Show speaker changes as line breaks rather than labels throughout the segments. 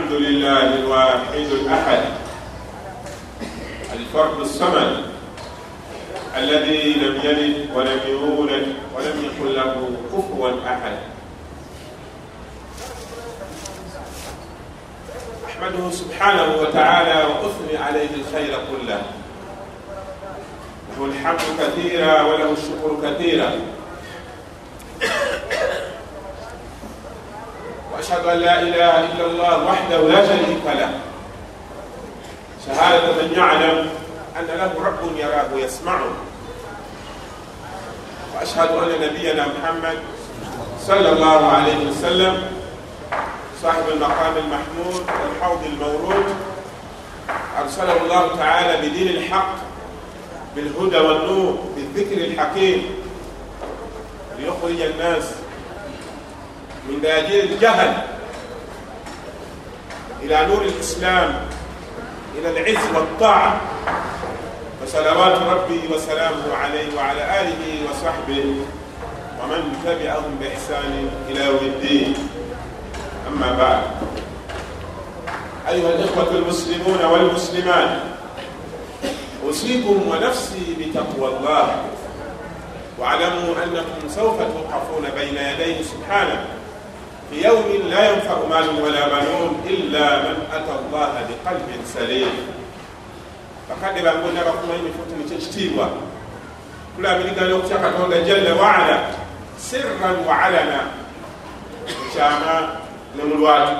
الحمد لله الواحد الأحد الفرد الصمد الذي لم يلد ولم يولد ولم يكن له كفوا أحد أحمده سبحانه وتعالى وأثني عليه الخير كله له الحمد كثيرا وله الشكر كثيرا وأشهد أن لا إله إلا الله وحده لا شريك له. شهادة من يعلم أن له رب يراه يسمعه وأشهد أن نبينا محمد صلى الله عليه وسلم صاحب المقام المحمود والحوض المورود أرسله الله تعالى بدين الحق بالهدى والنور بالذكر الحكيم ليخرج الناس من داجير الجهل إلى نور الإسلام إلى العز والطاعة فصلوات ربي وسلامه عليه وعلى آله وصحبه ومن تبعهم بإحسان إلى يوم الدين أما بعد أيها الإخوة المسلمون والمسلمات أوصيكم ونفسي بتقوى الله واعلموا أنكم سوف توقفون بين يديه سبحانه ليوم لا ينفع مال ولا بنون إلا من أتى الله بقلب سليم. bakadde bangonna abakumanyi mifutu nikyekitiibwa tulabirigana okutya katonda jalla waala sirran wa alana mukyama ne mulwatu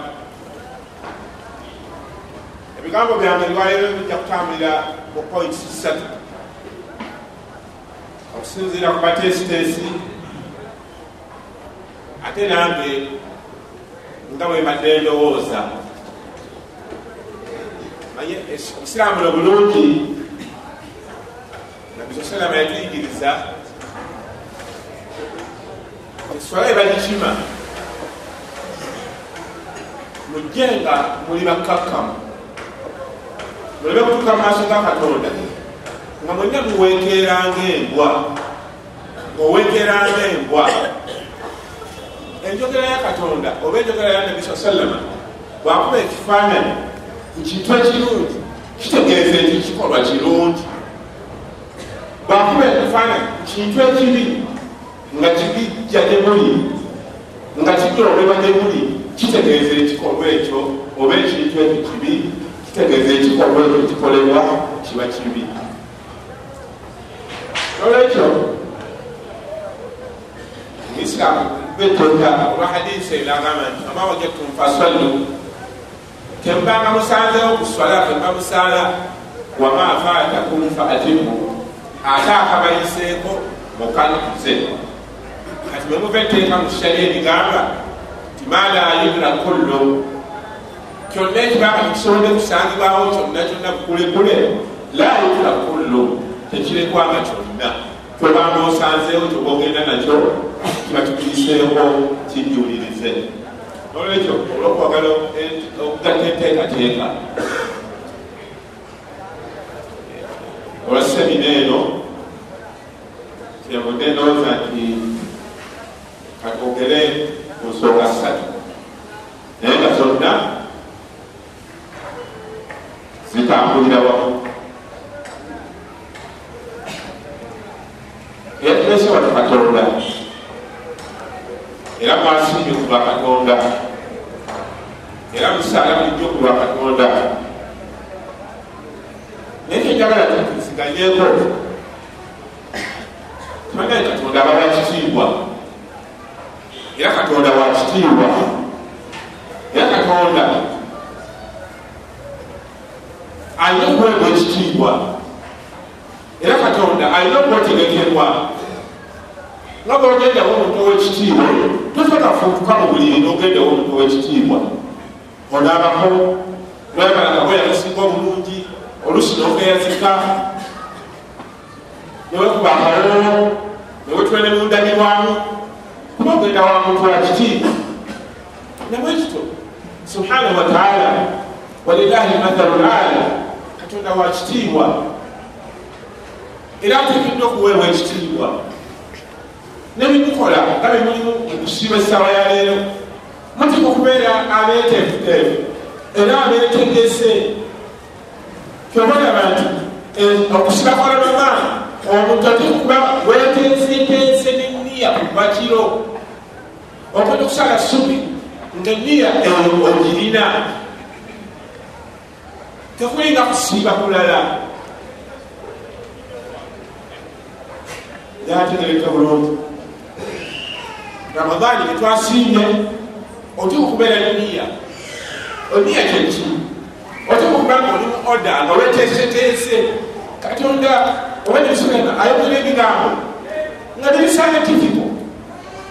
ebigambo byange lwalero bijja kutambulira mu point ssatu okusinziira ku bateesiteesi ate nange nga bwe mbadde ndowooza. Manye obusiraamu no bulungi nabisosalama yatuyigiriza eswala ebagikima mujje nga muli bakkakkamu muleme kutuuka mu maaso ga katonda nga mwenna muweekeranga embwa oweekeranga embwa enjogera ya katonda oba enjogera ya nabi saa sallama bwakuba ekifaananyi ku kintu ekirungi kitegeeza eki kikolwa kirungi. Bwakuba ekifaananyi ku kintu ekibi nga kibijja gye muli nga kikolobebwa gye muli kitegeeza ekikolwa ekyo oba ekintu ekyo kibi kitegeeza ekikolwa ekyo kikolebwa kiba kibi. Olwekyo muislamu betonda olwa hadisi enagamba nti ama wajadtum fasallu. Kembanga musanzewo kuswala kemba musala wama fatakum faatimu ate akabayiseeko mukanukuze kati mwemuva etteeka mu shariya ebigamba ti mala yubira kullu. Kyonna ekibanga tekisobodde kusangibwawo kyonna kyonna bukulekule la yubira kullu. Tekirekwanga kyonna kwebanga osanzeewo kyobogenda nakyo kiba kikiyiseeko kijulirize nolwekyo olwokwagala okugatta enteekateeka olwa semina eno kyevudde ndowooza nti katwogere ku nsonga ssatu naye nga zonna zitambulira wamu yatulese wano katonda. Era mwasimbye ku lwa katonda. Era musaala bulijjo ku lwa katonda. Naye kyenjagala tusiganyeko tumanyaye katonda aba wakitiibwa era katonda wakitiibwa era katonda alina okuweebwa ekitiibwa. Era katonda alina okwetegekerwa nga bwogendawo omuntu owekitiibwa tosotafuutuka mu buliri nogendawo omuntu owekitiibwa onaabako webalagabo yakusinga obulungi olusi nogeyazika newekubakawo newetwene mundagirwamu kuba ogenda wa muntu wakitiibwa nabwekito subhanahu wataala walilahi mathalu lala katonda wakitiibwa era ateekeddwa okuweebwa ekitiibwa nebimukola nga bemulimu okusiba essaawa ya leero. Mutika okubeera abeeteefuteefu era abetegese kyobalaba nti eh, okusiba kwa ramadaan omuntu atekuba weteeseteese neniya kubakiro okwenda okusala subi nga eniya ogirina. Tekulinga kusiiba kulala. Yategereka bulungi ramadaani getwasiimye otuka okubeera neniya oniya kyeki otuka okuba nga oli mu oda nga weteeseteese katonda oba nebisogena ayogera ebigambo nga nebiscientifico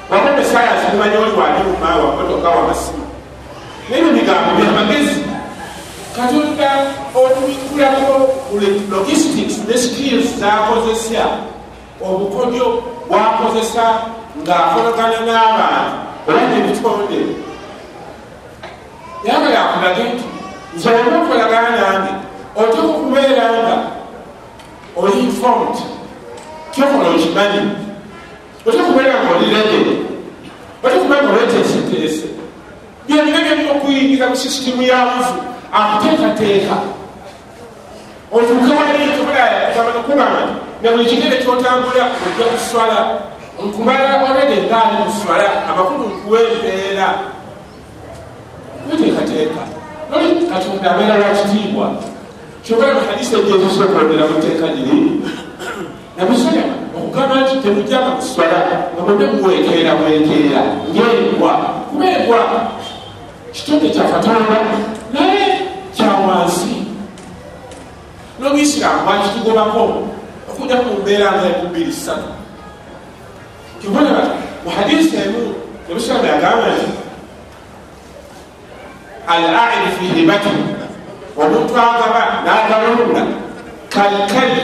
wakonde sayansi nimanya oli wali mumawa motoka wamasimu nebyo bigambo byamagezi katonda otubikulako logistics ne skills zakozesa obukodyo bwakozesa ngaakolagana n'abantu. Oba nebitonde yaba yakulage nti nsobola okolagana nange. Otuka okubeera nga oli informed? Kyokola okimanyi? Otuka okubeera nga oli rege otuka okubeera nga oleteeseteese byonna byonna okuyingira mu sisitimu ya mufu akuteekateeka otuuke wali tobalakubanga na buli kigere kyotambula ojja kuswala nkubala olede ngaali kuswala amakulu nkuwa empeera muteekateeka noli katonda abeera lwakitiibwa kyobala muhadisi ejetusokolera muteeka giri nabisoma okugamba nti temujjanga kuswala nga mwene muwekeera bwekeera ngaembwa kuba embwa kitonde kya katonda naye kyawansi n'obuyisiraamu bwakitugobako okuja mu mbeera nga ekubiri ssatu kibona muhadisi emu ebisiramu yagamba nti al aini fi hibati omuntu agaba n'agalonda kalkali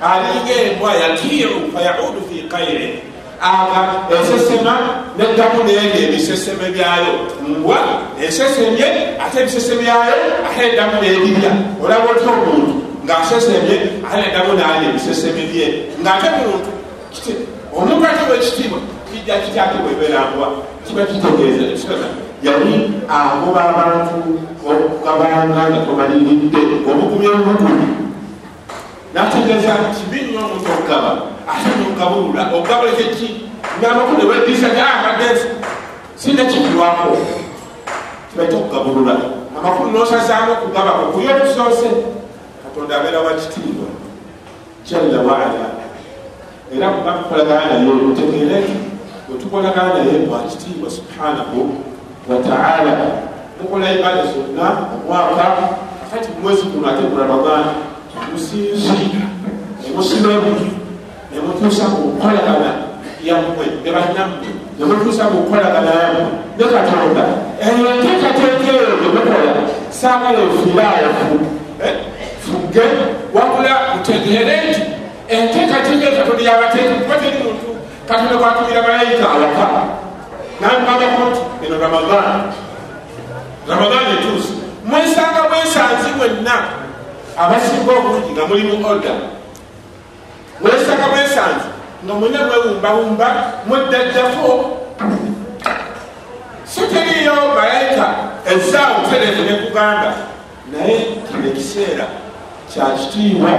alinga embwa yakiru fayaudu fi kaire aga esesema neddamu nenge ebiseseme byayo mbwa esesemye ate ebisese byayo ate eddamu nebirya olaba oti omuntu. Ngaasesemye ate neddamu nalya ebiseseme bye ngaate muntu omuntu ate wekitiibwa kijja kityate bweberambwa kiba kitegeeza ekitana yali agoba abantu okugabanga nga tomaliridde obugumya obugumi nategeeza kibi nnyo omuntu okugaba ate nokugabulula okugabula kyeki ngaamakulu ewedisa gaabadde sinakikirwako kibaita okugabulula amakulu nosazaamu okugaba okuya okusoose katonda abeera wakitiibwa jalla waala era kuba kukolagana naye otegeere nti wetukolagana naye wakitiibwa subhanahu wataala mukola ibada zonna omwaka kati mwezi guno ate guramadan musinzi nemusibabu nemutuusa kukolagana yammwe nebannammwe nemutuusa kukolagana yammwe ne katonda eyo enteekateeka eyo gemukola saagala efiraayofu fugge wabula mutegeere nti enteekateeka katonda yabateeka kuba teri muntu. Katonda kwatumira malayika awaka nambagako nti eno ramadan ramadan etuusi mwesanga mwesanzi mwenna abasinga obulungi nga mulimu oda mwesanga mwesanzi nga mwena mwewumbawumba mweddajjako so teriyo malayika ezaawo tereze nekugamba naye kino ekiseera kyakitiibwa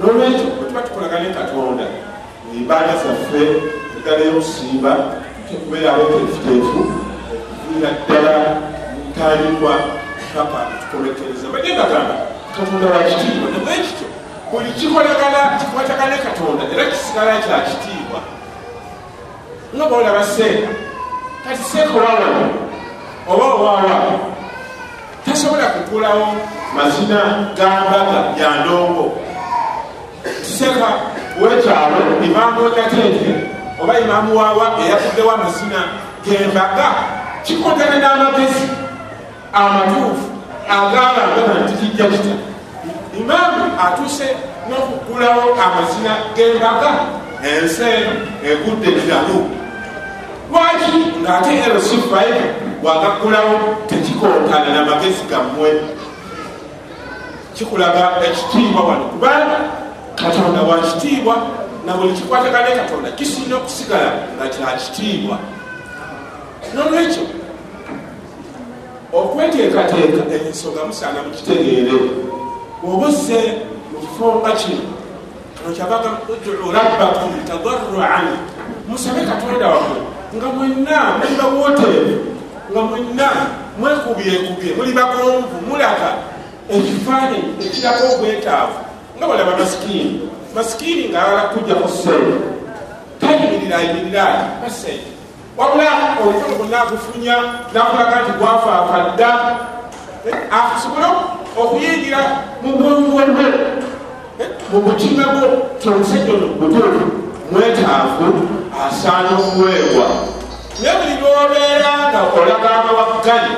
nolwekyo bwetuba tukolagane katonda muibaada zaffe egala y'okusiiba tekubeera abeteefuteefu okuviira ddala mutandikwa paka tukomekereza badde bagamba katonda wakitiibwa nabwekityo buli kikolagana kikwatagane katonda era kisigala kyakitiibwa nga baolaba seeka kati seeka owawano oba owawa tasobola kugulawo mazina gambaga yandongo kiseeka wekyalo imaamu wegateeke oba imaamu waawa eyakuddewo amazina gembaga kikotane n'amagezi amatuufu agaalangana nti kijja kita imaamu atuuse n'okugulawo amazina gembaga ensi eno egudde ddamu lwaki ng'ate erosifaire bwagagulawo tekikontana n'amagezi gammwe? Kikulaga ekitiibwa wano. Kubanga katonda wakitiibwa na buli kikwatagane katonda kisinda okusigala nga kyakitiibwa nolwekyo okweteekateeka ensonga musaana mukitegeere obuzze mu kifo nga kino nokyavaga udu rabbakum tadarruan. Musabe katonda wamwe nga mwenna muli bawooteere nga mwenna mwekubyekubye muli bagonvu mulaga ekifaananyi ekirako obwetaavu nga balaba masikiini masikiini ngaala kujjaku sente tayimirira ayimirira basente wabula omukono gwonna agufunya nakulaga nti gwafaafadda akusobole okuyingira mu bwonvolwe mu mutima gwo kyomusajja ono mutuufu mwetaavu asaana okuweebwa naye buli lwobeera nga olaga amawaggali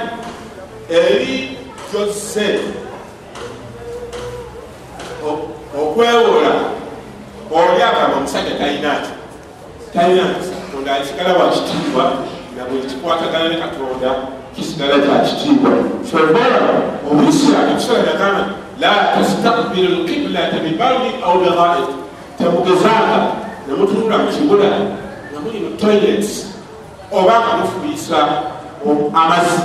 eri gyozze okwewola oli agamba omusajja talina ki talina katonda asigala wakitiibwa nga bwe kikwatagana ne katonda kisigala kyakitiibwa sobola omuisiraamu ekisola yagamba la tastakbiru lkiblata bibaldi au bighaid temugezanga nemutunula mu kibula nga muli mu toilets oba nga mufubiisa amazzi.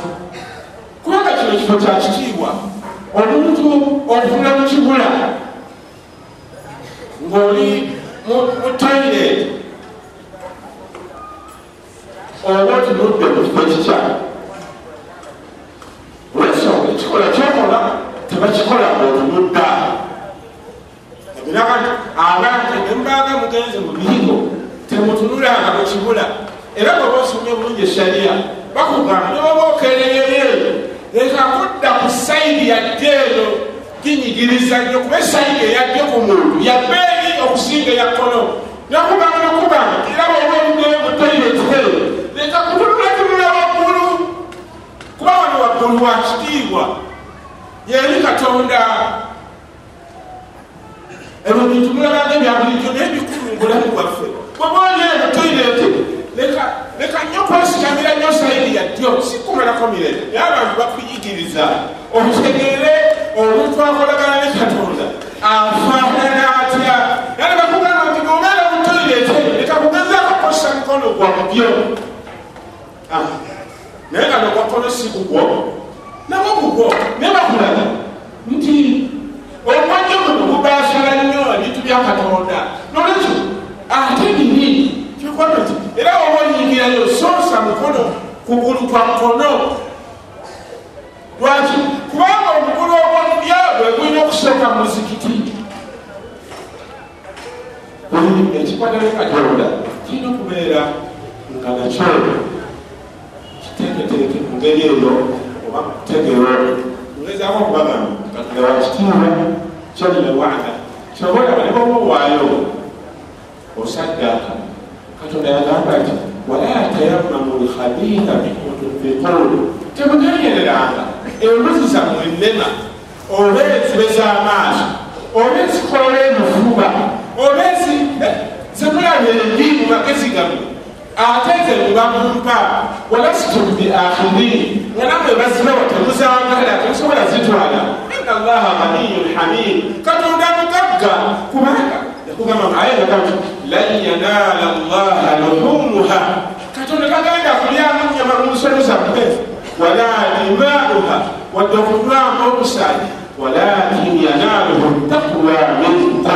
Kubanga kino kifo kyakitiibwa omuntu otunula mu kibula ng'oli mu toilet oba otunudde mu kifo kikya olwensonga ekikola kyokola tebakikola ngaotunudda ebiraga abantu nembaga mugenze mu bihigo temutunulanga mu kibula era bweba osomye bulungi esariya bakugamba nebaba okereyeyo leka kudda ku saidi yadde eno ginyigiriza nnyo kuba esaidi eyadde ku muntu yabbeeri okusinga eyakkono nakugamba nakugamba iraba oba olugeyo mu toileteo leka kutunula tunula waggulu kuba wano waggulu wa kitiibwa yeri katonda ebyo bintu mulabaga ebyabulijjo naye bikulu mubulamu bwaffe bwebaolyeyo toilete leka nnyo kwesigamira nnyo saidi yaddyo sikumalako mirembe naye abantu bakuyigiriza okutegeere omuntu akolagana ne katonda afaanana atya nale bakugamba nti gobeera mu toilete leka kugezaako kukozesa mukono gwa mubyo naye nga nogwakono si kugwo nabo kugwo naye bakulaga nti omwajjo guno gubaasala nnyo ebintu bya katonda nolwekyo ate nini kyokwama nti era oba oyingirayo soosa mukono kugulu kwa mukono lwaki kubanga omugulu ogwomubya gwe gulina okusooka mu muzikiti buli ekikwatale katonda kirina okubeera nga nakyo kiteeketeeke mu ngeri eyo oba mukutegeero ngezaako okubagamba katonda wakitiibwa kyolina waada kyobola bali bomuwaayo osaddaaka katonda yagamba nti wala tayammamu lkhabiitha minhu tunfiquun temugendereranga embuzi zammwe ennema oba ezibe z'amaaso. Oba ezikola emufuba oba ezi zemulaba endi mu magezi gammwe ate ze mubamumpa walasitum biakhirin nga namwe bazibawa temuzangala temusobola zitwala ina allaha ganiyun hamid. Katonda mugagga kubanga yakugamba ayagagamba lan yanala llaha luhumuha. Katonda tagenda kulyamu nyama mumusolo zammwe wala dimauha. Wadde okunywamu omusaayi walakin yanaluhu takwa minkum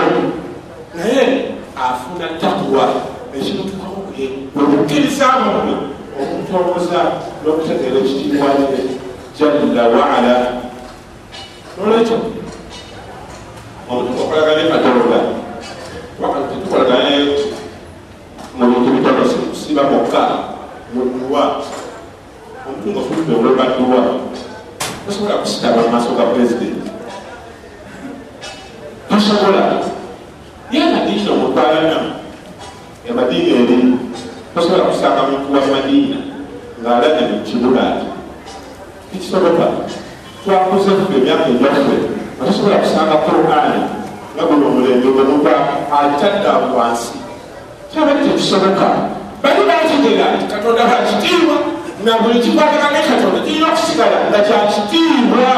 naye afuna takwa ekimutukaho okukkirizamu muno okutooza n'okutegeera ekitiibwa kye jalla waala nolwekyo omuntu okolagane katonda wakati tetukolagane mu bintu bitono siba mokka mu dduwa omuntu nga ofulumbe olweba dduwa tosobola kusitaba mu maaso ga pulezidenti tosobola ye amadiini omuntu alanamu amadiini eri tosobola kusanga muntu wa madiina ng'alage mu kibula ati tekisoboka twakuze ffe emyaka egyaffe nga tosobola kusanga qurani nga guno omulembe gwe muntu atadda wansi kyabali tekisoboka bali bategera nti katonda bakitiibwa na buli kikwatagana ne katonda. Kirina okusigala nga kyakitiibwa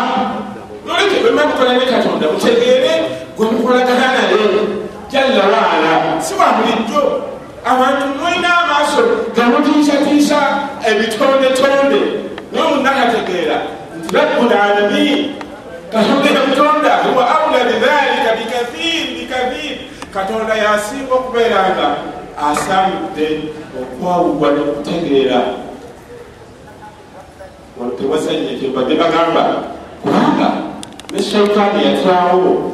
noleke bwemba mukola ne katonda. Mutegeere gwe mukolagana naye jalla waala si wa bulijjo abantu mulina amaaso gamutiisatiisa ebitondetonde. Naye omunakategeera katonda mutonda huwa aula bidhalika bikathir bikathir katonda yasinga okubeera nga asaanidde okwawugwa nokutegeera. Tewasanye kyembadde bagamba kubanga ne shaitaani yatyawo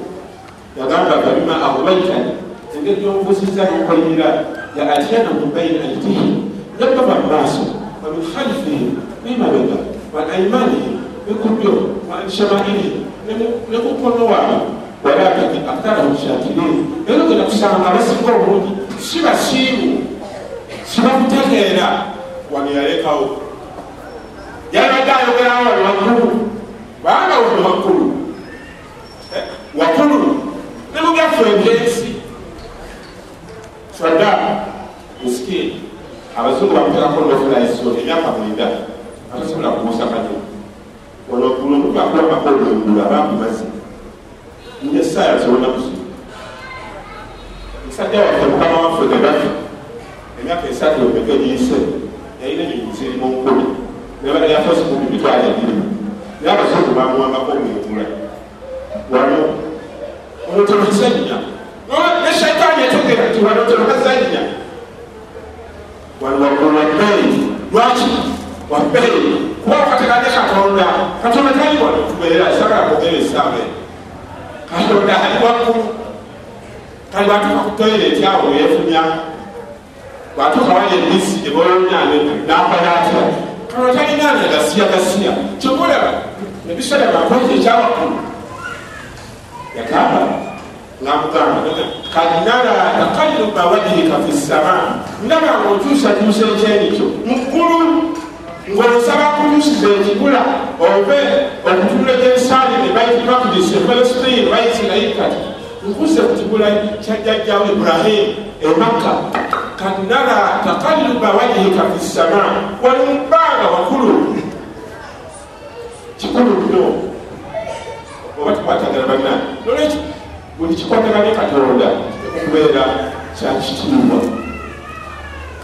yagamba kabima ahubaitani engeri gyomubuziza nokolera ya atiyana mu baina aitihim yababa mumaaso wamin khalifihim nemabega wa aimanihim nekudyo wa anshamailihim nekukono waabwe walakini aktarahum shakirin era ogenda kusanga abasinga obulungi si basiimu sibakutegeera wano yalekawo yabadde ayogerawo wali waggulu kubanga wano waggulu waggulu ne mubyaffe ebyensi sadda musikini abazungu bamuterako nofulaiso emyaka mwenda atasobola kubuusa kanyo wano waggulu omuntu akula makolongulu abambi mazima nje esaawa zona kuzibu musajja waffe mukama waffe gebafi emyaka esatu emeka giyise yalina enyonyi zirimu nkumi nebala yafosi kumi mitwalo ebiri naye abazungu bamuwambako omwegula wano ono temuzanya ne shaitaani etegera nti wano temukazanya wano waggulu wabbeeyi lwaki wabbeeyi kuba wakateganye katonda katonda tali wano tubeera sagala kwogera esaawa katonda ali waggulu kali bwatuuka ku toyireti awo weyefunya bwatuuka wali ebisi gyebolonyane nakola atya kano talinana gasiya gasiya kyokulaba ebisala bakwete ekyawaggulu yakamba namugamba kanara takaliruba wajihika fi ssama ndaba ngaotuusatuusa ekyenikyo muggulu ng'osaba kutuusiza ekigula obe okutula gyensaali ne baiti makdisi efalestine baisirairi kati nkuze ku kigula kyajjajjawo ibrahimu emakka kanara takaliruba wajihika fi ssama wali mu bbanga wakulu. Kikulu nnyo oba tukwatagana banna. Nolwekyo buli kikwataganye katonda okubeera kyakitiibwa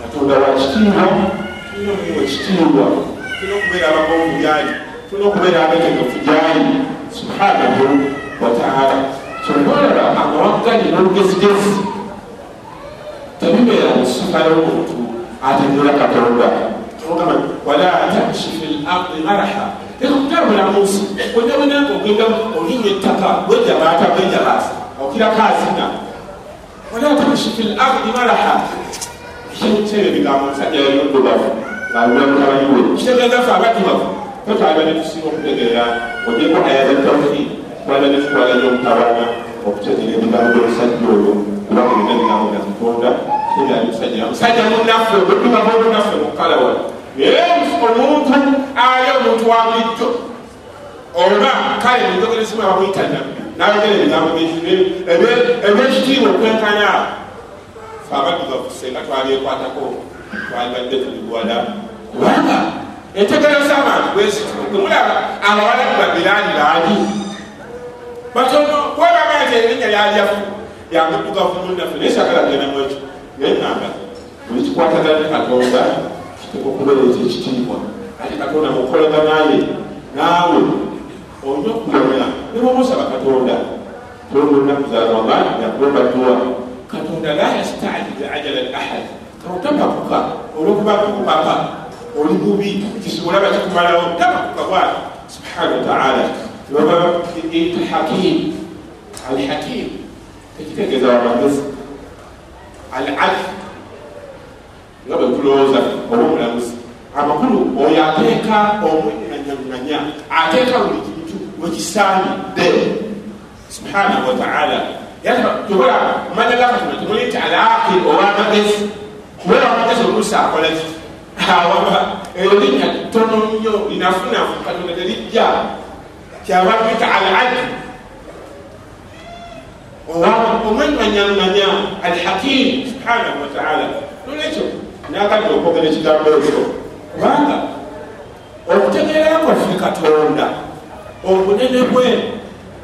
katonda wakitiibwa tulina omuwa ekitiibwa tulina okubeera abagonvu gyali tulina okubeera abetegefu gyali subhanahu wataala kyonolaba amawagali n'olugezigezi tebibeera musifa y'omuntu ategeera katonda wala tamshi fi lardi maraha ekutambula mu nsi wenabonanga ogenda olinya ettaka wejabaata wejabaasa okirako azina wala tamshi fi lardi maraha ekyekyebyo ebigambo omusajja yayondobavu ngaalulamutabaniwe kitegeeza fe abadibavu twetwaliba netusinga okutegeera ogyeko ayaza tawhid twala netutwalayo omutabana okutegeera ebigambo byomusajja oyo kubanga bina ebigambo bya katonda tebyali musajja musajja munaffe obuddumamu obunaffe mukalawa naye omuntu ali omuntu wa bulijjo oba kale mujogeresimu abamwyita nabbi nayogera ebigambo ebyekitiibwa okwenkanya. Fe abaddugavu senga twalyekwatako twalibadde tulibwala kubanga entegereza abantu bwezitmulaba abawala babiraani baali batono kwebaba nti erinnya lyalyafu yamuddugavu munnaffe naye sagala gendamu ekyo. Naye nanga buli kikwatagana katonda okubeera ekyekitiibwa ate katonda mukolaganaye naawe olina okumanya nibamusaba katonda tolinaku zaramaani yakulomba dduwa katonda la yastajilu ajala ahad kautapakuka olwokuba kukupapa oli bubi. Kisobulaba kikumalawo tapakuka bwati. Subhana wataala baba hakim al hakim tekitegeeza wamagezi al adl nga bwe tulowooza oba omulamuzi amakulu oyo ateeka omwenyanyamanya ateeka buli kintu wekisaanidde subhanahu wataala tobola manya gakatonda temuli nti alaqil owamagezi kubera amagezi oluusi akola ki awaba eyo linnya tono nnyo linafunafu katonda terijja kyava twita al adl omwenyanyamanya alhakim subhanahu wataala nolwekyo nakadde okwogera ekigambo ekyo kubanga okutegeera kwaffe katonda obunene bwe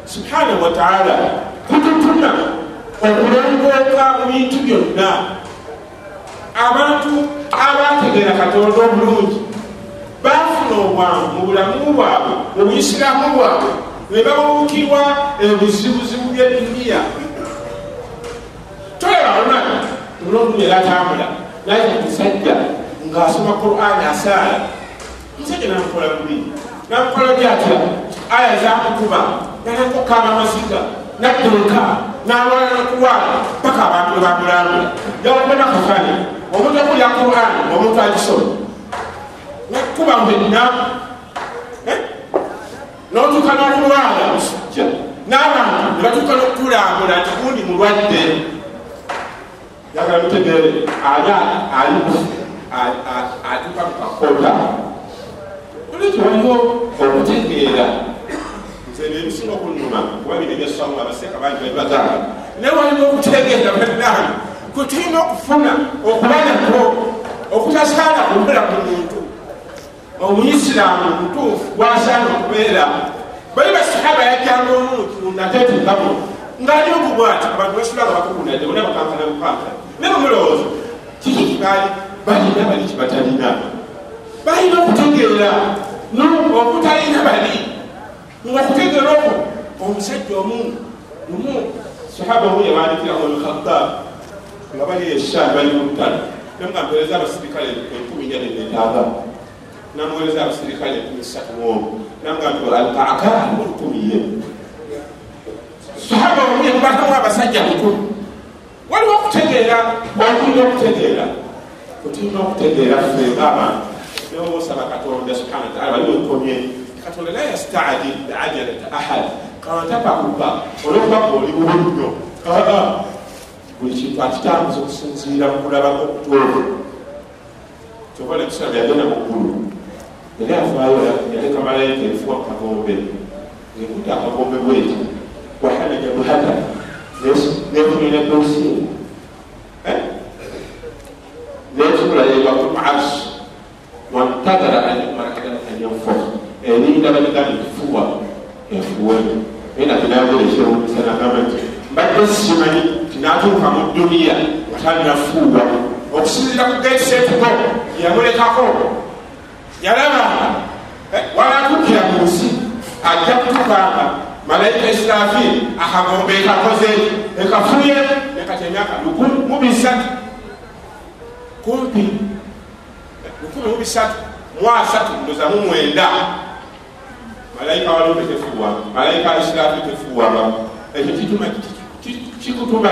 subhanahu wataala kututuna okulongooka mu bintu byonna abantu abategeera katonda obulungi bafuna obwangu mu bulamu bwabwe mu buisiraamu bwabwe ne babuukirwa ebizibuzibu byeduniya tolabona olwokumu era atambula naye musajja ng'asoma qurani asaala. Musajja namukola bubi namukola byatya aya zamukuba nanakokama amaziga nadduka nalwala nokulwala paka abantu webamulambula yawakona kafani omuntu okulya qurani omuntu agisoma nakuba mwenna eh? notuuka nokulwala musajja n'abantu nebatuuka nokutulambula nti gundi mulwadde. Yagala mutegeere ani atuuka mukakota olwekyo waliwo okutegeera. Nze nebisinga okunuma kuba bino ebyasamu abaseeka bangi babibagamba naye waliwo okutegeera bannange kwe tulina okufuna okuba nako okutasaana kumula ku muntu omuyisiraamu mutuufu gwasaana okubeera bali basahaba yajjanga omuntu natetukamu ngaali okubwati abantu basulaga bakukunadde bona bakankana bukankana. Naye bamulowooza kiki kibaali balina bali kibatalina balina okutegeera okutalina bali ngaokutegeera okwo omusajja omu lumu sahaba omu yabandikira omukhatab nga bali eshaani bali mutalo namugampereza abasirikale enkumi nja namuwereza abasirikale enkumi satu muomu namugambe alkaaka alikumiye sahaba omu yamubatamu abasajja mukulu waliwo okutegeera okulina okutegeera otulina okutegeera ffe ngaabantu nobosaba katonda subhana wataala waliwo nkomye katonda la yastajil biajalata ahad. Kawatapakuba olwokuba oli bubi nnyo buli kintu akitambuza okusinziira mukulabako okutuufu kyobola ekisaba yagenda muggulu yali afaayo yaleka malayika efuwa kagombe ekuta akagombe bweti wahanaja buhata nefunira dosiye netula yebakul arsh. Wantagara anyanfok erinda baligani kifuwa efuwe enabinagerekyeumisanagamba nti mbadde simanyi tinatuuka mu duniya watanafuuwa okusinzira ku getsetugo yamulekako yalabanga walatukira mu nsi ajja kutukanga malayika israfil akagombe ekakoze ekafuye nekatemyaka lukumi mubisatu kumpi lukumi mubisatu mwasatu ndoza mumwenda malayika walombe tefuwa malayika israfil tefuwaba ekyo kituma kikutuma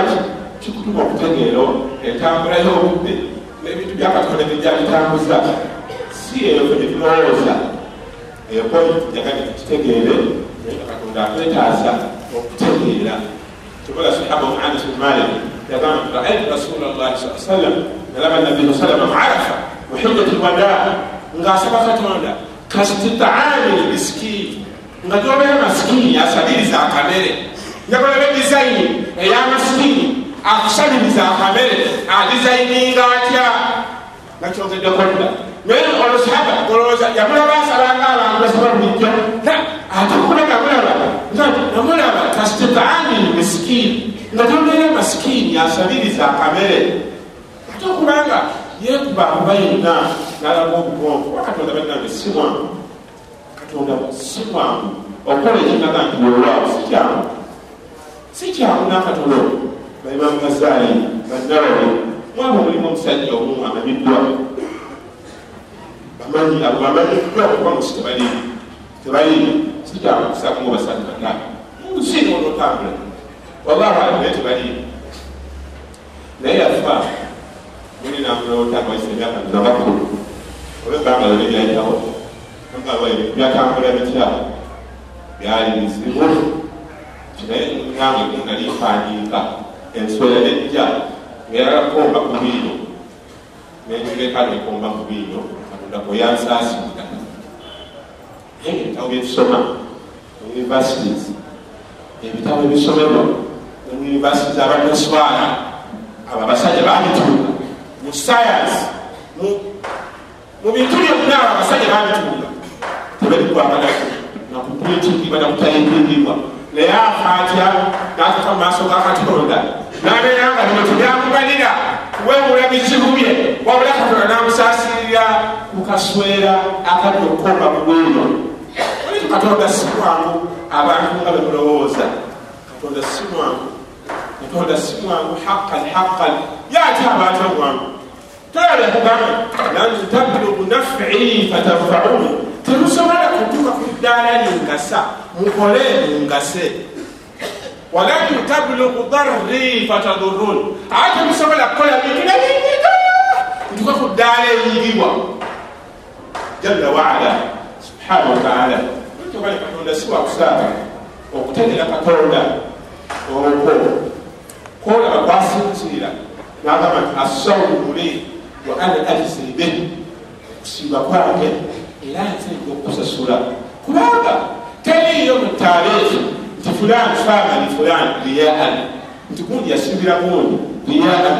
kikutuma okutegeero entambula y'obudde n'ebintu byakatonda byejabitambuza si eyo gyetulowooza eyokoyi jagadi tukitegeere katonda akwetaaza okutegeera. Kibola sahaba anas bin malik yagamba raaitu rasula llahi saa sallam nalaba nabiyu salama muarafa muhijjati lwadaa ng'asaba katonda kastitaani miskini nga gyobeera masikini asabiriza akamere. Njakolaba edizayini ey'amasikini akusabiriza akamere adizayininga atya? Nakyongedde kodda naye olusaba olowooza yamulaba asalanga abantu basaba bulijjo ate okulaga mulaba namulaba kastitaani misikini nga gyobeera masikini asabiriza akamere ate okubanga yekuba akuba yenna nalaga obugonvu wakatonda bannange si mwangu katonda si mwangu okukola ekinaga nti weolwawo si kyangu si kyangu nakatono baimamu gazaali banawawe mwaba mulimu omusajja omu amanyiddwa bamanyi abo bamanyiddwa okuba musi tebali tebali si kyangu kusakumu basatu bataano munsi onotambula wallahi ali naye tebali naye yafa muli namulota waisa emyaka nabakulu oba ebbanga lyo lyayitawo byatambula bitya byali bizibu kinaye nange nali mpandiika enswera nejja ngaerakomba ku biino nenjuleka nekomba ku biino naye ebitabo byetusoma universities ebitabo ebisomebwa universities abanaswala abo abasajja babituuka mu science mu bintu byonna abo abasajja babituuka tebalikwagalaku nakuprintingibwa nakutayingingibwa naye afaatya natuka mu maaso ga katonda nabeera nga bino tebyamugalira kuwemula bizibu bye wabula katonda namusaasirira mukaswera akadde okukomba mugweno katonda si mwangu abantu nga bemulowooza katonda si mwangu katonda si mwangu haqqan haqqan yaati abantu mwangu tolala kugamba lan tablugu nafii fatanfauni temusobola kutuuka ku ddaala lingasa mukole mungase. Walan tablugu darri fatadurun ate temusobola kukola bintu nabinyiga ntuka ku ddaala eriyibwa jalla waala subhanahu wataala tobale katonda si wakusaaba okutegera katonda okwo kwolaba kwasinziira nagamba nti asawulu muli wa ana azibe okusiiba kwange era nzenga okusasula kubanga teriyo mu taariikhi nti fulani famani fulani riyaan nti gundi yasimbira gundi riyaan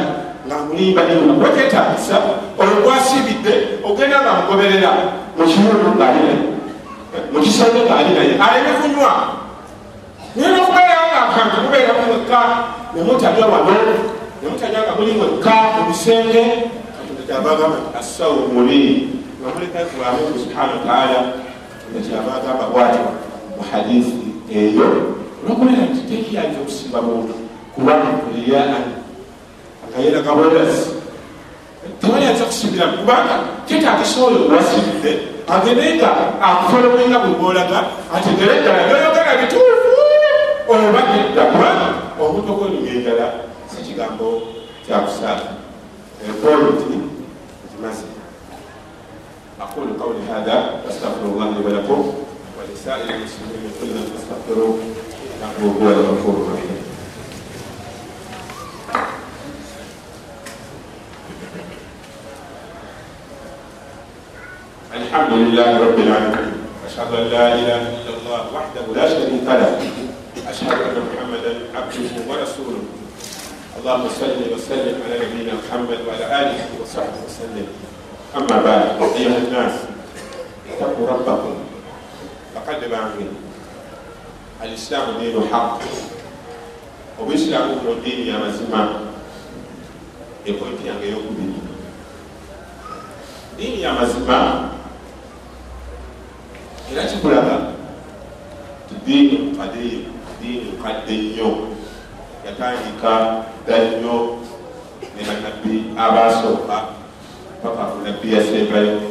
nga mulimba nima wetetagisa oyo gwasibidde ogenda nga mugoberera mukimundu ngaalina mukisenge ngaali naye. Aleme kunywa. Nina okubeera nga akantu kubeera kumwekka nemutalya wano nemutalya nga muli mwekka mu bisenge. Katonda kyabagamba nti asawu muli nga mulekakulamu subhana wataala nga kyabagamba bwati mu hadisi eyo olwokubeera nti tekiyanja okusimba muntu. Kubanga riyaan akayera kabonasi tebayanza kusimbira kubanga kyetagisa oyo wasibidde agendenga akufolomenga bwebolaga ategere eddala yoyogera bituufu oba nedda kubanga omuntu okwenyuma enjala si kigambo kyakusaala epointi kimaze aqulu qawli hatha wastaghfiru llah li walakum walisairi lmuslimin kullan fastaghfiru innahu huwa lghafuru rahim الحمد لله رب العالمين أشهد أن لا إله إلا الله وحده لا شريك له أشهد أن محمدا عبده ورسوله اللهم صل وسلم على نبينا محمد وعلى آله وصحبه وسلم أما بعد أيها الناس اتقوا ربكم فقد معهم الإسلام دين حق obuyisiraamu kuno ddiini yamazima ekoyiti yange eyokubiri ddiini yamazima era kikulaga diini mukadiyu diini mukadde nnyo yatandika dda nnyo ne banabbi abasooka paka ku nabbi yasembayo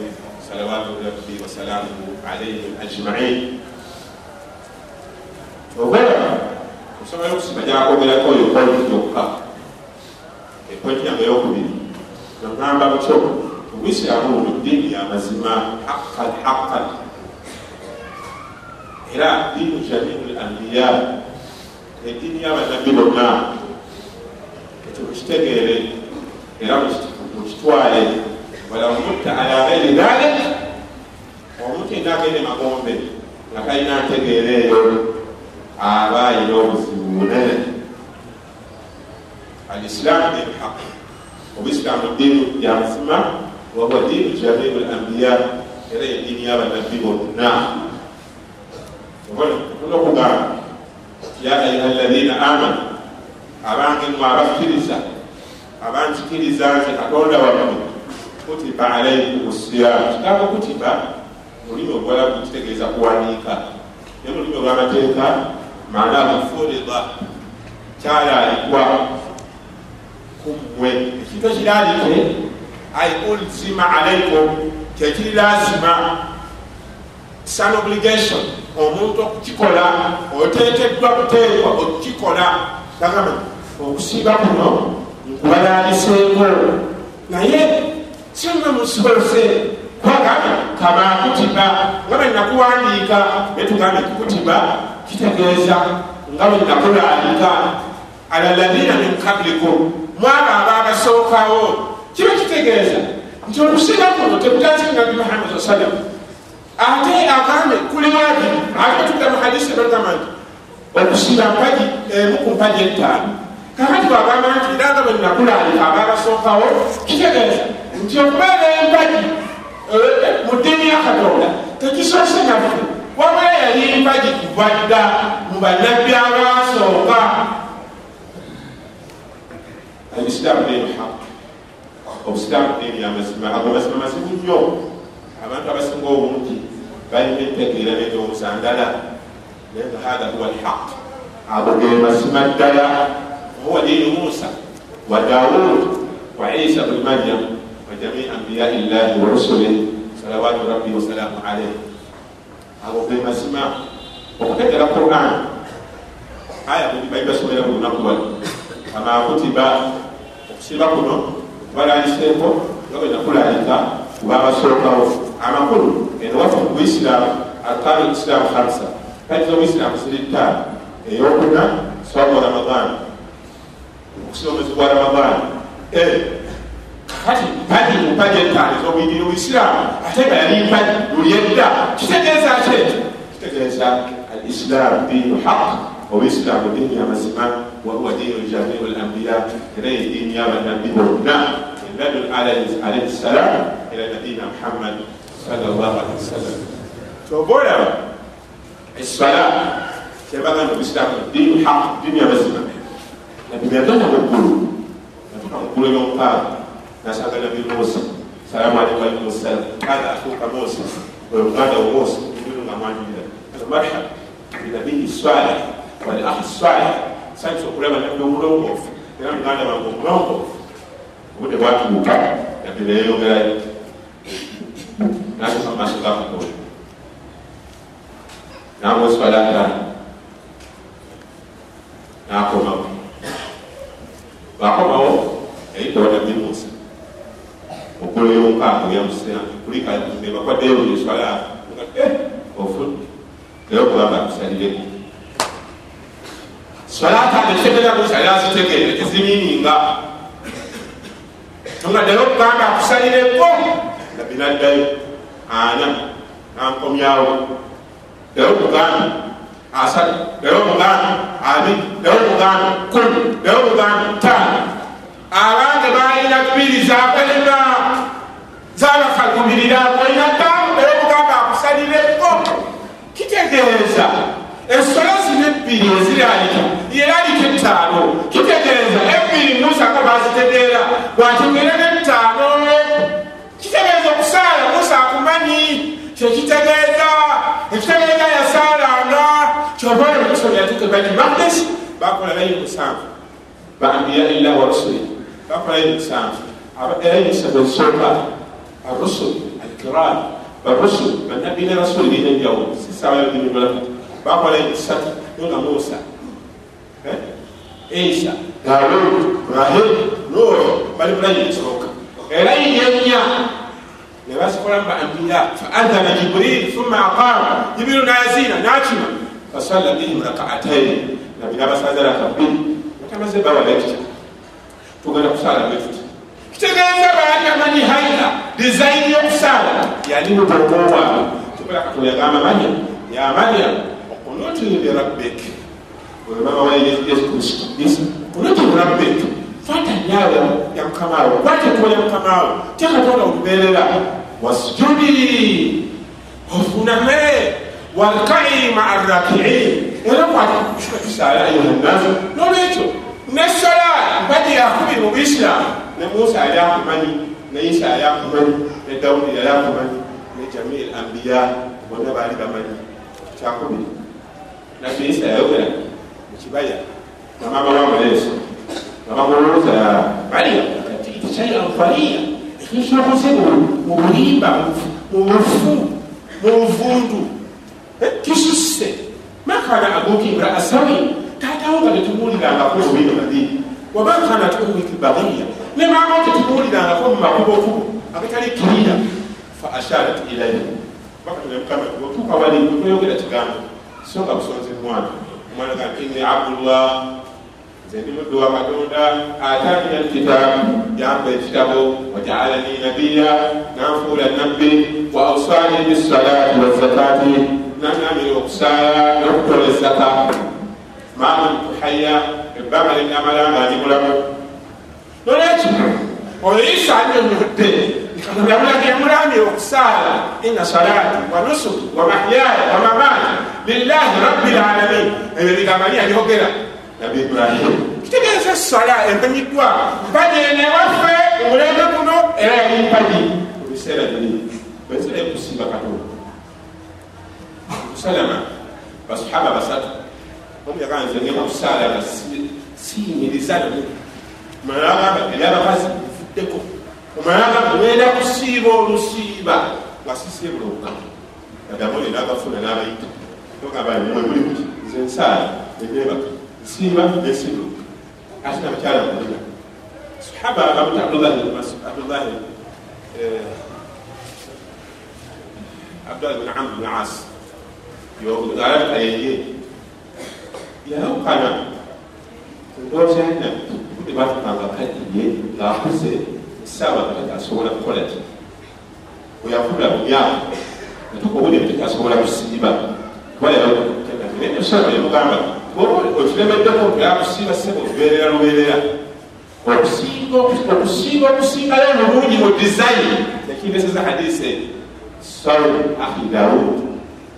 salawatu rabbi wasalaamuhu alaihim ajmain. Ogola osobola okusima gyakogerako oyo pointi yokka epointi yange eyokubiri nogamba butyo obwisiraamu buno diini yamazima haqqan haqqan era diinu jamiu lambiya ediini yabanabbi bonna. Ekyo mukitegeere era mukitwale wala mutta ala gairi dhalik omuntu ena agende magombe nga talina ntegeera eyo aba ayina obuzibu bunene alislaamu diinu haq obusiraamu diinu yamazima wahuwa diinu jamiu lambiya era ediini yabanabbi bonna okugamba ya ayuha ladina amanu abange mwe abakkiriza abanzikiriza nze katonda wammwe kutiba alaikum siyamu kigambo kutiba mulimi ogwalabu kitegeeza kuwandiika. Ne mulimi olwamateeka maana furida kyalalikwa kummwe ekintu ekiralike ai ulzima alaikum kyekiri lazima san obligation omuntu okukikola oteekeddwa kuteekwa okukikola. Agamba okusiiba kuno nkubalaliseeko naye singa musibolose kwagambye kama kutiba nga bwe nakuwandiika netugambe kukutiba kitegeeza nga bwe nakulalika ala ladina min kablikum mwaba ababasookawo. Kiba kitegeeza nti okusiiba kuno tekutandika nabi muhammad saa sallam ate agambe kuli wajibu ate tuga muhadisi bagamba nti okusiba mpaji emu ku mpaji etaano kakati bagamba nti iranga bwe nakulalika ababasookawo kitegeeza nti okubeera empaji mu ddiini ya katonda. Tekisoose naffe wabula yali mpaji kuva dda mu bannabbi haq obusiraamu diini yamazima ago mazima mazibu nnyo abantu abasinga obungi balina entegeera n'endowooza ndala naye nga hatha huwa alhaq. Abugere masima ddala huwa diini musa wa daawud wa isa buni maryam wa jamii ambiyai llahi wa rusuli salawaatu rabbi wasalaamu alaih ago ge masima okutegera quran. Aya buli bali basomera buli lunaku wali amakutiba okusiba kuno balayiseeko nga bwe nakulayika kuba abasookawo. Amakulu enowaffe mu buisiramu arkanu isilamu hamsa kati zobuisiramu ziri ttaano eyokuna somo ramadan okusiba omwezi gwa ramadan kati mpagi mumpagi entaano ezobuyigiri buisiramu ate nga yali mpagi luli edda kitegeeza ki ekyo kitegeeza al isilamu diinu haq obuisiramu diini yamazima wahuwa diinu jamiu lambiya era ye diini yabanabbi bonna ladun alaihi salam ila nabiyina muhammad salllah alihi wasallam kyoba olaba eswala kyebagamba obusiramu diinu haq diini yamazima nabi yagenda muggulu natuka muggulu ebyomukaaga nasanga nabi musa salamu alaikum alaikum wassalam kada akuuka moses wemuganda wo mose ibinu nga mwanjira marhab binabiyi swalih wali ahi swalih sanyusa okulaba nabi omulongoofu era muganda wange omulongoofu obudde bwatuuka nabi neyeyongerayo natuka mumaaso gamukola namweswala ataano nakomawo emisatu nga musa isa dawud ibrahim nuh. Bali mulayini esooka era yinyenya nebasikola mubaambiya faadhana jibril thumma aqama. Jibrilu nayazina nakima fasalla bihim rakaataini nabinabasaza rakabiri batamaze bawa lecture tugenda kusala betuti kitegeeza baatamanyi haina design yokusala yali mutomowaabwe tukola katonda yagamba manya ya maryam okunutiri lirabbik wemama wa yesu kristo. Isa kunutiri lirabbik fata nyawe ya mukamawo kwatekuba ya mukamawo tyakatonda olubeerera wasjudi ofuname warkai maa rakiin era kwatusaala ayuhannasu nolwekyo nesala mpaji yakubiri mu buisiramu ne musa yali akumanyi ne isa yali akumanyi ne dawudi yali akumanyi ne jamii ambiya. Bonna baali bamanyi. Kyakubiri nabbi isa yayogera mukibaya namama wamuleeso namamulowooza baliya tikikyaianfariya ekisokoze mu bulimba mu bufu mu buvundu kisusse makana abuki imraasawi taatawo nga tetumuwulirangako obino madini wabakana tuwiki bagiya ne mama tetumuwulirangako mu makubokubo agatali kirira fa asharat ilaihi bakatulemukama otuuka wali tweyogera kigambo so nga busonze mwana omwana ga inni abdullah nze ndi muddu wa katonda atani alkitaabu yamba ekitabo wajaalani nabiya nanfuula nabbi wa ausani bisalati wazakati nanamira okusaala n'okutola ezaka. Maama ntuhaya ebbanga linamala nga ndi mulamu. Nolwekyo oyo isa anyonyodde yamulage yamulamye okusaala ina salati wa nusuki wa mahyaya wa mamaati lillahi rabbi lalamin ebyo bigambo ani yabyogera nabi ibrahimu kitegeeza sala emanyiddwa mpaji enewaffe omulembe guno era yali mpaji mu biseera biri bensera ekusimba katonda salama basahaba basatu. Omu yagaa nze ngenda kusaala nga siyimiriza namu omala agamba eri abakazi bifuddeko agamba ngenda kusiiba olusiiba. Wasise bulonga adamu era agafuna n'abayita. Ogamba nimwe muli kuki nze nsaala neneebaka nsiiba nesiiba ate nabakyala mulina sahaba abamuta abdullahi abdullahi abdullahi bin amr bin as yogalabika yeye. Yawukana ndowooza yalina budde batukanga kadiye ngaakuze esaawa kati asobola kukola ki bweyakula mu myaka natukobudde tekasobola kusiiba kubayaosala yamugamba okiremeddeko yakusiiba sebo lubeerera lubeerera okusiiba okusingayo mulungi mu dizayini yakineseza hadise saul ahi daud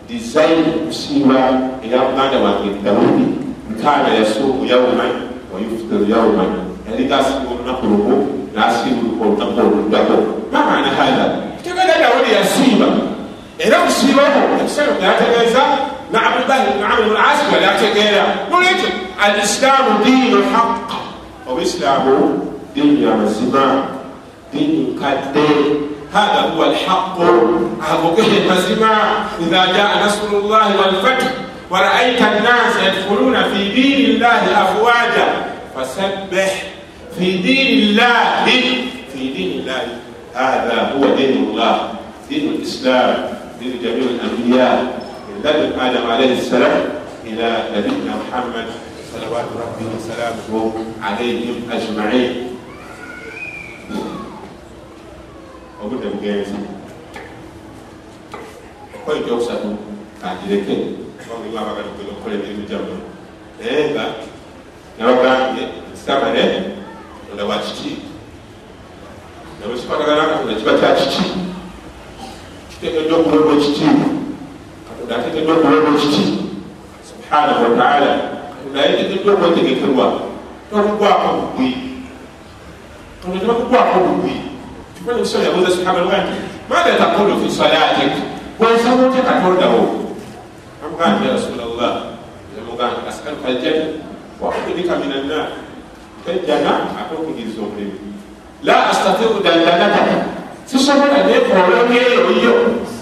dizayini okusiiba eya muganda wange dawudi nkana yasuumu yauman wayuftiru yauman yali gasiiba olunaku lumu n'asiibuka olunaku oluddako mamana hatha tegeera dawudi yasiiba era okusiibako ekiseera yategeeza na abdullahi bnu amr bnu asi bwe yategeera nolwekyo al islaamu diinu haqa obuisiraamu diini yamazima diini nkadde hatha huwa alhaqu agogere mazima idha jaa nasru llahi walfathu waraita nnasa yadkhuluna fi diini llahi afwaja fasabbih. في دين الله في دين الله هذا هو دين الله دين الإسلام دين جميع الأنبياء من لدن آدم عليه السلام إلى نبينا محمد صلوات ربي وسلامه عليهم أجمعين obudde bugenzi okukola ekyokusatu kangireke obangiwa abagala okukola emirimu gyammwe naye nga nabagambye nsitamale onda wa kiki? Nabwe kikwatagana katonda kiba kya kiki? Kitegeddwa okuweebwa ekitiibwa katonda ategeddwa okuweebwa ekiti? Subhanahu wataala katonda yetegeddwa okwetegekerwa? Tokugwako bugwi. Katonda tebakugwako bugwi. Kifanya kiswali yabuuza sahaba lwati maadha taqulu fi salatik wensaba otya katondawo amugambye ya rasulllah yamugambye asaluka aljanna waudika min annar tejjana ate okugiriza omulimu la astatiu dandanataka sisobola nekoolongeeyoyo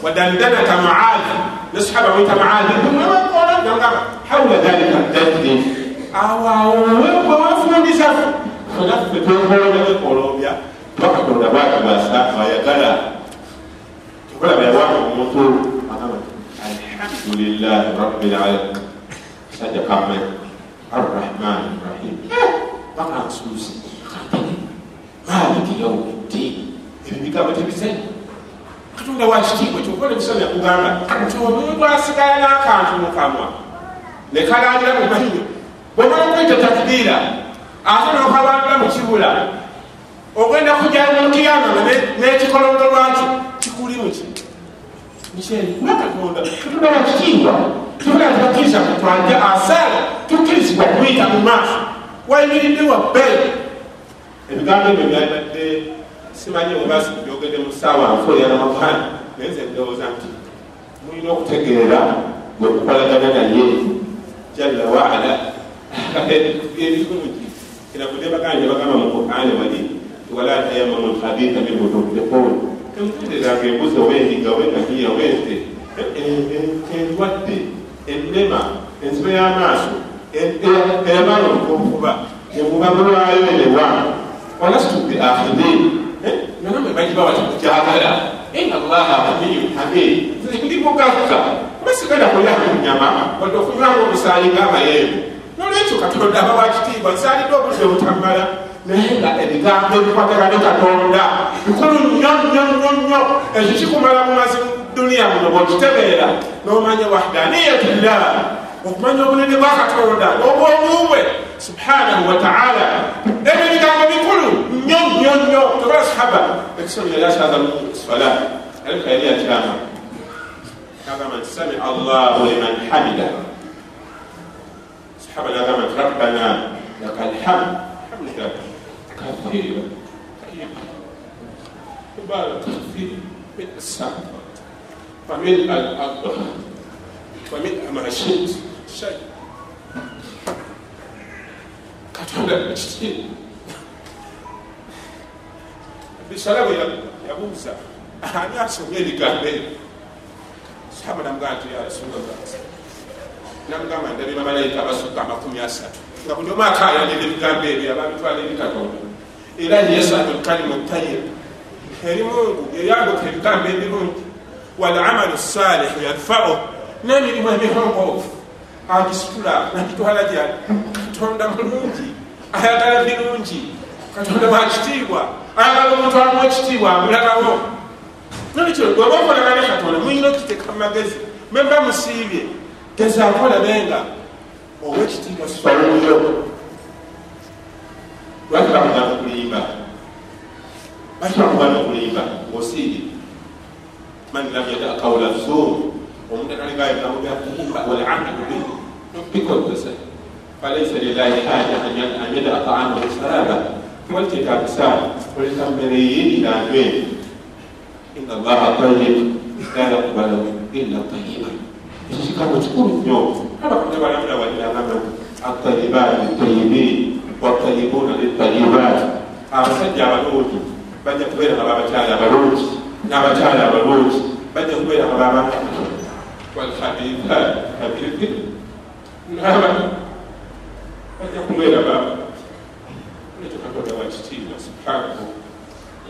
wadandanata maadi ne sahaba mwita maadi namugamba haula dhalika. Dandi awawo wewafundisa fenaffe twekoolongeekolombya bakatonda bakabasa bayagala tukulaba yawamu omuntu alhamdulilahi rabilalamin sajja kamwe arrahmani rahim bakansuuzi maliki yaumiddin ebyo bigambo tebizanyi katonda wakitiibwa kyokola ebisobo yakugamba nti omuntu asigala n'akantu mukamwa nekalangira mu mahinyo bwemala okwita takbiira ate nokalandira mu kibula ogenda kujala mukiyama nekikolongo lwaki kikuli muki mukyerikuba katonda. Katonda wakitiibwa tubula tibakiriza kutwanja asaala tukirizibwa kuyita mu maaso wayimiridde wabbere ebigambo ebyo byabadde simanyi obasi byogedde mu saawa nfu eyanamagana naye nze ndowooza nti mulina okutegeera gwekukolagana naye jalla waala ebikumuki kinavudde baganja bagamba mu qurani wali wala tayamamu lkhabitha minhu tunfiqun temutenderanga embuzi oba endiga oba engahiya oba ente endwadde ennema enzibe y'amaaso eyamala okukuba emuba mulwayo enewa walastu bi akhidin nanamwe bagiba bati kujagala ina allaha ghaniyu hamid ndi mugagga kuba sigenda kulyaku nyama wadde okunywanga omusaayi ng'amayembe. Nolwekyo katonda aba wakitiibwa nsaaliddwa obudde butamala naye nga ebigambo ebikwatagana ne katonda bikulu nnyo nnyo nnyo nnyo. Ekyo kikumala mu mazi duniya muno bwokitegeera. N'omanya wahdaniyatillah okumanya obunene bwa katonda obwobuubwe subhanahu wataala ebigambo bikulu nnyo nnyo nnyo. Toba sahaba ekisomero yali akyagamu sala alika yali akyama kagamba nti sami allahu liman hamida. Sahaba nagamba nti rabbana laka alhamd hamda kathira تبارك فيه من السماوات ومن الأرض waminha mashiit shai katonda kiki bisala bwe yabuuza ani asomye ebigambo ebyo saaba namugaa nti yarasulallah namugamba ndabira malayika abasukka amakumi asatu nga buli omu akayanira ebigambo ebyo ababitwala ebikatonda era yesanu kalimu tayiba erimungu eyagoka ebigambo ebirungi walamalu salih yadfauhu n'emirimu emirongoofu agisitula nagitwala gyali katonda mulungi ayagala birungi katonda wakitiibwa ayagala omuntu amuwa ekitiibwa amulagawo nolekyo bweba okolagane katonda. Muyina okiteeka mumagezi memba musiibye gezaako olabenga owekitiibwa sowuyo lwaki bakugamba okulimba lwaki bakugamba okulimba ngosiibye man lam yada qawla zur omuntu ataligayo bigambo byakulimba walamalu bihi bikozesa falaisa lilahi haja an yadaa taamahu saraba tiwalikyetagisa oleka mmere yeyirandwe ina allaha tayib la yakubalu illa tayiba ekyo kigambo kikulu nnyo abakunabalamula waliragamba atayibaati tayibin watayibuna litayibaati abasajja abalungi bajja kubeera nga babakyala abalungi n'abakyala abalungi bajja kubeera nga baba walhabithat abirikir naba bajja kubeera baba nekyo katonda wakitiibwa subhanahu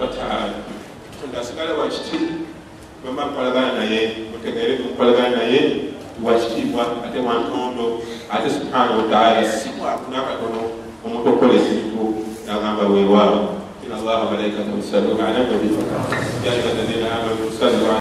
wataala katonda asigala wakitiibwa bamba nkolagana naye mutegeere nkolagana naye wakitiibwa ate wantondo ate subhanahu wataala siwakuna katono omuntu okola ekintu nagamba weewaawo ina allaha malaikatahu yusalluna ala nabi ya ayuha alladhina amanu sallu